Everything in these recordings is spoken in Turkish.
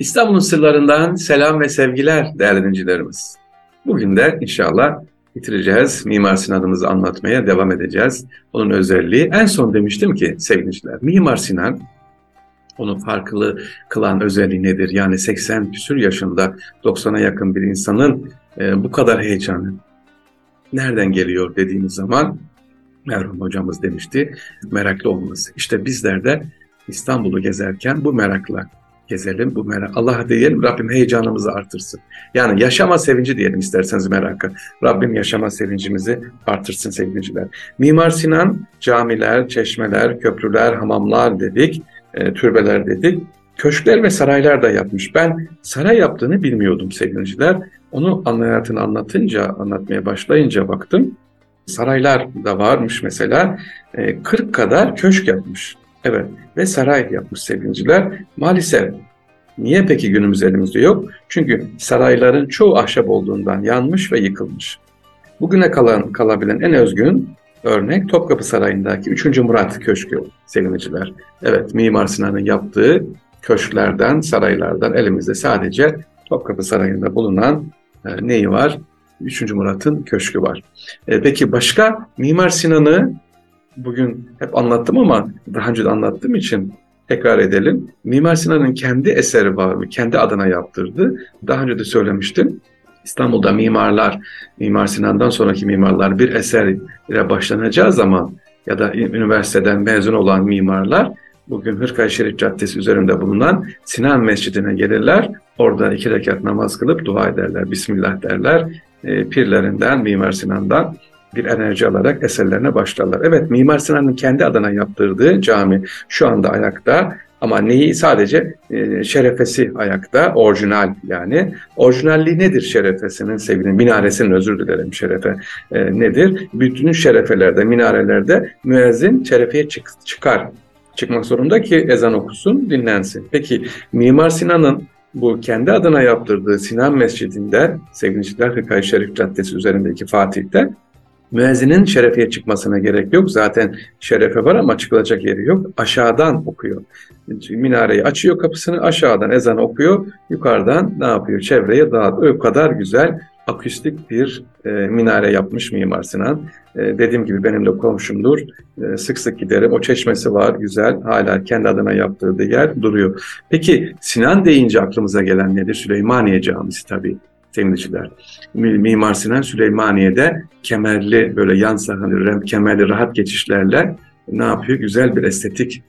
İstanbul'un sırlarından selam ve sevgiler değerli dinleyicilerimiz. Bugün de inşallah bitireceğiz. Mimar Sinan'ımızı anlatmaya devam edeceğiz. Onun özelliği en son demiştim ki sevgiliciler Mimar Sinan onu farklı kılan özelliği nedir? Yani 80 küsür yaşında 90'a yakın bir insanın e, bu kadar heyecanı nereden geliyor dediğimiz zaman merhum hocamız demişti meraklı olması. İşte bizler de İstanbul'u gezerken bu merakla gezelim bu merak. Allah diyelim Rabbim heyecanımızı artırsın. Yani yaşama sevinci diyelim isterseniz merakı. Rabbim yaşama sevincimizi artırsın sevgiliciler. Mimar Sinan camiler, çeşmeler, köprüler, hamamlar dedik, e, türbeler dedik. Köşkler ve saraylar da yapmış. Ben saray yaptığını bilmiyordum sevgiliciler. Onu hayatını anlatınca, anlatmaya başlayınca baktım. Saraylar da varmış mesela. 40 e, kadar köşk yapmış. Evet ve saray yapmış sevgiliciler. Maalesef niye peki günümüz elimizde yok? Çünkü sarayların çoğu ahşap olduğundan yanmış ve yıkılmış. Bugüne kalan kalabilen en özgün örnek Topkapı Sarayı'ndaki 3. Murat Köşkü sevgiliciler. Evet Mimar Sinan'ın yaptığı köşklerden, saraylardan elimizde sadece Topkapı Sarayı'nda bulunan e, neyi var? 3. Murat'ın köşkü var. E, peki başka Mimar Sinan'ı bugün hep anlattım ama daha önce de anlattığım için tekrar edelim. Mimar Sinan'ın kendi eseri var mı? Kendi adına yaptırdı. Daha önce de söylemiştim. İstanbul'da mimarlar, Mimar Sinan'dan sonraki mimarlar bir eser ile başlanacağı zaman ya da üniversiteden mezun olan mimarlar bugün Hırkay Şerif Caddesi üzerinde bulunan Sinan Mescidi'ne gelirler. Orada iki rekat namaz kılıp dua ederler, Bismillah derler. E, pirlerinden, Mimar Sinan'dan bir enerji alarak eserlerine başlarlar. Evet Mimar Sinan'ın kendi adına yaptırdığı cami şu anda ayakta ama neyi sadece e, şerefesi ayakta, orijinal yani. Orijinalliği nedir şerefesinin sevgili minaresinin özür dilerim şerefe e, nedir? Bütün şerefelerde, minarelerde müezzin şerefeye çık, çıkar. Çıkmak zorunda ki ezan okusun, dinlensin. Peki Mimar Sinan'ın bu kendi adına yaptırdığı Sinan Mescidi'nde sevgili Hırkay Şerif Caddesi üzerindeki Fatih'te Müezzinin şerefiye çıkmasına gerek yok. Zaten şerefe var ama çıkılacak yeri yok. Aşağıdan okuyor. Minareyi açıyor kapısını aşağıdan ezan okuyor. Yukarıdan ne yapıyor? Çevreye dağıtıyor. O kadar güzel akustik bir e, minare yapmış Mimar Sinan. E, dediğim gibi benim de komşumdur. E, sık sık giderim. O çeşmesi var, güzel. Hala kendi adına yaptırdığı yer duruyor. Peki Sinan deyince aklımıza gelen nedir? Süleymaniye Camisi tabii temsilciler. Mimar Sinan Süleymaniye'de kemerli böyle yan sahne, kemerli rahat geçişlerle ne yapıyor? Güzel bir estetik,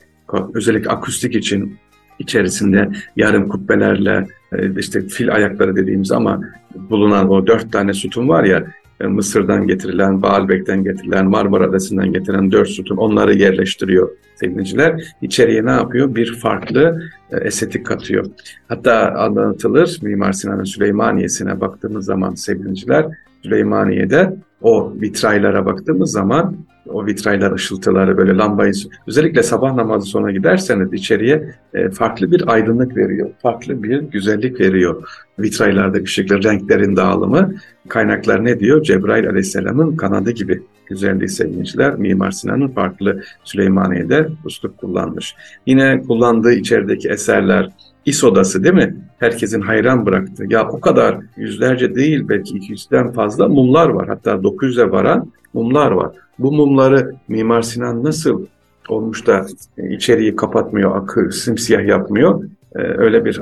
özellikle akustik için içerisinde yarım kubbelerle e, işte fil ayakları dediğimiz ama bulunan o dört tane sütun var ya Mısır'dan getirilen, Baalbek'ten getirilen, Marmara Adası'ndan getirilen dört sütun onları yerleştiriyor sevgiliciler. İçeriye ne yapıyor? Bir farklı e, estetik katıyor. Hatta anlatılır Mimar Sinan'ın Süleymaniye'sine baktığımız zaman sevgiliciler Süleymaniye'de o vitraylara baktığımız zaman o vitraylar ışıltıları böyle lambayı özellikle sabah namazı sonra giderseniz içeriye e, farklı bir aydınlık veriyor. Farklı bir güzellik veriyor. Vitraylarda ışıklı renklerin dağılımı kaynaklar ne diyor? Cebrail aleyhisselamın kanadı gibi güzelliği sevgiliciler. Mimar Sinan'ın farklı Süleymaniye'de uslup kullanmış. Yine kullandığı içerideki eserler İS odası değil mi? Herkesin hayran bıraktı. Ya o kadar yüzlerce değil belki 200'den fazla mumlar var. Hatta 900'e varan mumlar var. Bu mumları Mimar Sinan nasıl olmuş da içeriği kapatmıyor, akı, simsiyah yapmıyor. Ee, öyle bir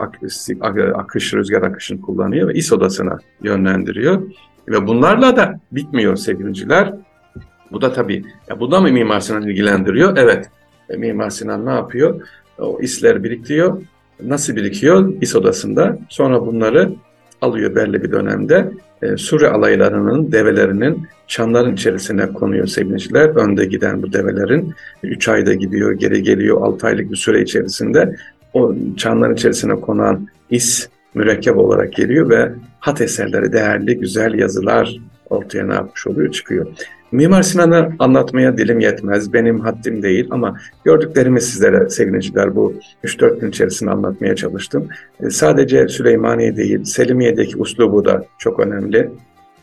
akış, rüzgar akışını kullanıyor ve İS odasına yönlendiriyor. Ve bunlarla da bitmiyor sevgiliciler. Bu da tabii, ya bu da mı Mimar Sinan ilgilendiriyor? Evet. E, Mimar Sinan ne yapıyor? O isler biriktiriyor. Nasıl birikiyor? İS odasında. Sonra bunları alıyor belli bir dönemde. E, Suriye alaylarının, develerinin çanların içerisine konuyor sevgiliciler. Önde giden bu develerin 3 ayda gidiyor, geri geliyor 6 aylık bir süre içerisinde. O çanların içerisine konan is mürekkep olarak geliyor ve hat eserleri, değerli, güzel yazılar ortaya ne yapmış oluyor, çıkıyor. Mimar Sinan'ı anlatmaya dilim yetmez, benim haddim değil ama gördüklerimi sizlere sevgiliciler bu 3-4 gün içerisinde anlatmaya çalıştım. E, sadece Süleymaniye değil, Selimiye'deki uslubu da çok önemli.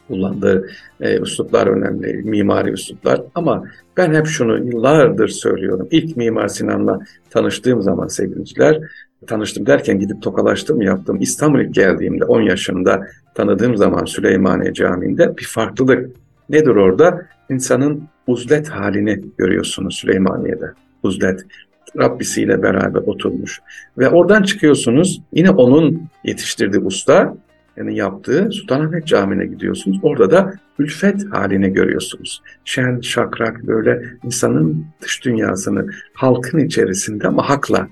Kullandığı e, üsluplar önemli, mimari üsluplar. Ama ben hep şunu yıllardır söylüyorum. İlk Mimar Sinan'la tanıştığım zaman sevgiliciler, tanıştım derken gidip tokalaştım yaptım. İstanbul'a geldiğimde 10 yaşında tanıdığım zaman Süleymaniye Camii'nde bir farklılık. Nedir orada? İnsanın uzlet halini görüyorsunuz Süleymaniye'de. Uzlet. Rabbisiyle beraber oturmuş. Ve oradan çıkıyorsunuz yine onun yetiştirdiği usta yani yaptığı Sultanahmet Camii'ne gidiyorsunuz. Orada da ülfet halini görüyorsunuz. Şen, şakrak böyle insanın dış dünyasını halkın içerisinde ama hakla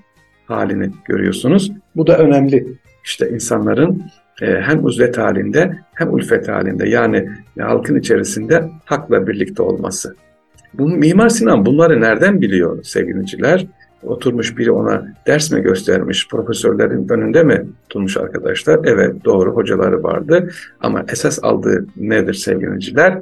halini görüyorsunuz. Bu da önemli. İşte insanların hem uzlet halinde hem ülfet halinde yani halkın içerisinde hakla birlikte olması. Bu, Mimar Sinan bunları nereden biliyor sevgiliciler? Oturmuş biri ona ders mi göstermiş, profesörlerin önünde mi tutmuş arkadaşlar? Evet doğru hocaları vardı ama esas aldığı nedir sevgiliciler?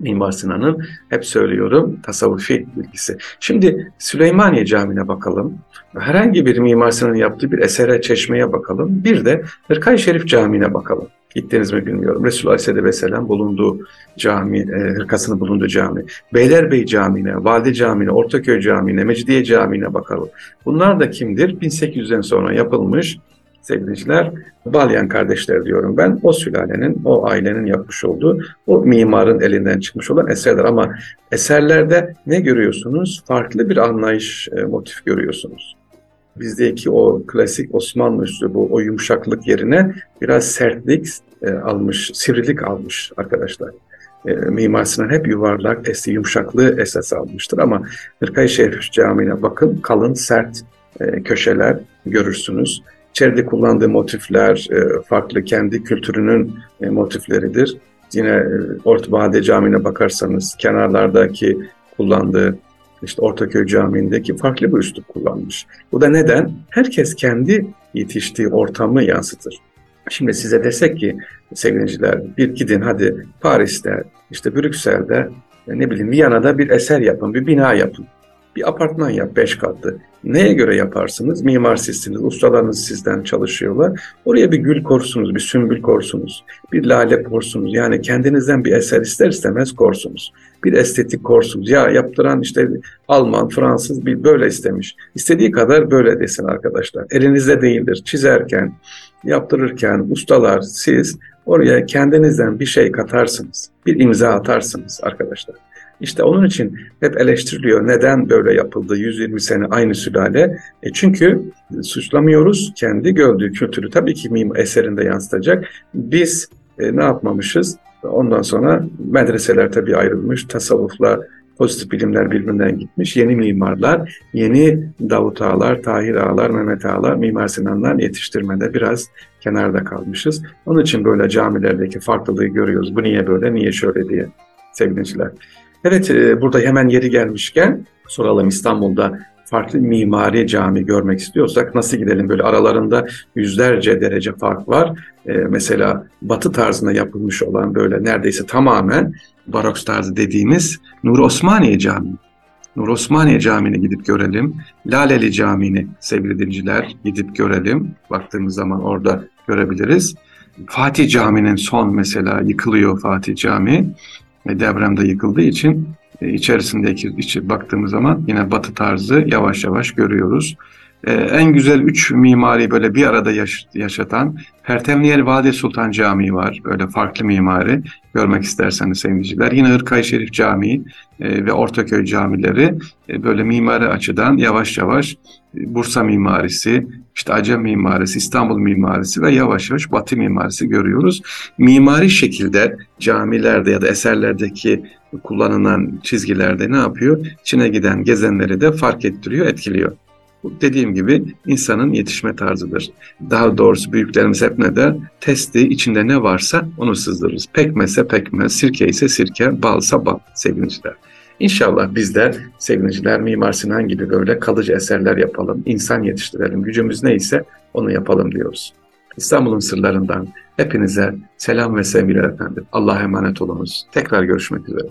Mimar Sinan'ın hep söylüyorum tasavvufi bilgisi. Şimdi Süleymaniye Camii'ne bakalım. Herhangi bir Mimar Sinan'ın yaptığı bir esere, çeşmeye bakalım. Bir de Hırkay Şerif Camii'ne bakalım. Gittiniz mi bilmiyorum. Resulullah Aleyhisselatü Vesselam bulunduğu cami, e, hırkasının bulunduğu cami. Beylerbeyi Camii'ne, Valide Camii'ne, Ortaköy Camii'ne, Mecidiye Camii'ne bakalım. Bunlar da kimdir? 1800'den sonra yapılmış sevgiliciler, Balyan kardeşler diyorum ben. O sülalenin, o ailenin yapmış olduğu, o mimarın elinden çıkmış olan eserler. Ama eserlerde ne görüyorsunuz? Farklı bir anlayış, e, motif görüyorsunuz. Bizdeki o klasik Osmanlı üslubu, o yumuşaklık yerine biraz sertlik e, almış, sivrilik almış arkadaşlar. E, Mimar Sinan hep yuvarlak, esti, yumuşaklığı esas almıştır ama Hırkayı Şerif Camii'ne bakın kalın, sert e, köşeler görürsünüz. İçeride kullandığı motifler e, farklı kendi kültürünün e, motifleridir. Yine e, Orta Camii'ne bakarsanız kenarlardaki kullandığı işte Ortaköy Camii'ndeki farklı bir üslup kullanmış. Bu da neden? Herkes kendi yetiştiği ortamı yansıtır. Şimdi size desek ki sevgiliciler bir gidin hadi Paris'te, işte Brüksel'de, ne bileyim Viyana'da bir eser yapın, bir bina yapın. Bir apartman yap beş katlı. Neye göre yaparsınız? Mimar sizsiniz, ustalarınız sizden çalışıyorlar. Oraya bir gül korsunuz, bir sümbül korsunuz, bir lale korsunuz. Yani kendinizden bir eser ister istemez korsunuz. Bir estetik korsunuz. Ya yaptıran işte Alman, Fransız bir böyle istemiş. İstediği kadar böyle desin arkadaşlar. Elinizde değildir. Çizerken, yaptırırken ustalar, siz oraya kendinizden bir şey katarsınız. Bir imza atarsınız arkadaşlar. İşte onun için hep eleştiriliyor. Neden böyle yapıldı 120 sene aynı sülale? E çünkü suçlamıyoruz. Kendi gördüğü kültürü tabii ki mim eserinde yansıtacak. Biz e, ne yapmamışız? Ondan sonra medreseler tabii ayrılmış. Tasavvufla pozitif bilimler birbirinden gitmiş. Yeni mimarlar, yeni Davut Ağalar, Tahir Ağalar, Mehmet Ağalar, Mimar Sinan'dan yetiştirmede biraz kenarda kalmışız. Onun için böyle camilerdeki farklılığı görüyoruz. Bu niye böyle, niye şöyle diye sevgiliciler. Evet, e, burada hemen yeri gelmişken soralım İstanbul'da farklı mimari cami görmek istiyorsak nasıl gidelim? Böyle aralarında yüzlerce derece fark var. Ee, mesela batı tarzında yapılmış olan böyle neredeyse tamamen barok tarzı dediğimiz Nur Osmaniye Camii. Nur Osmaniye Camii'ne gidip görelim. Laleli Camii'ni sevgili dinciler gidip görelim. Baktığımız zaman orada görebiliriz. Fatih Camii'nin son mesela yıkılıyor Fatih Camii depremde yıkıldığı için e, içerisindeki içi baktığımız zaman yine batı tarzı yavaş yavaş görüyoruz. Ee, en güzel üç mimari böyle bir arada yaş yaşatan Pertemniyel Vadi Sultan Camii var. Böyle farklı mimari görmek isterseniz sevgiliciler. Yine Hırkay Şerif Camii e, ve Ortaköy camileri e, böyle mimari açıdan yavaş yavaş e, Bursa mimarisi, işte Acem mimarisi, İstanbul mimarisi ve yavaş yavaş Batı mimarisi görüyoruz. Mimari şekilde camilerde ya da eserlerdeki kullanılan çizgilerde ne yapıyor? Çin'e giden gezenleri de fark ettiriyor, etkiliyor. Bu dediğim gibi insanın yetişme tarzıdır. Daha doğrusu büyüklerimiz hep ne der? Testi içinde ne varsa onu sızdırırız. Pekmezse pekmez, sirke ise sirke, balsa bal sevgiliciler. İnşallah bizler sevgiliciler Mimar Sinan gibi böyle kalıcı eserler yapalım, insan yetiştirelim. Gücümüz neyse onu yapalım diyoruz. İstanbul'un sırlarından hepinize selam ve sevgiler efendim. Allah'a emanet olunuz. Tekrar görüşmek üzere.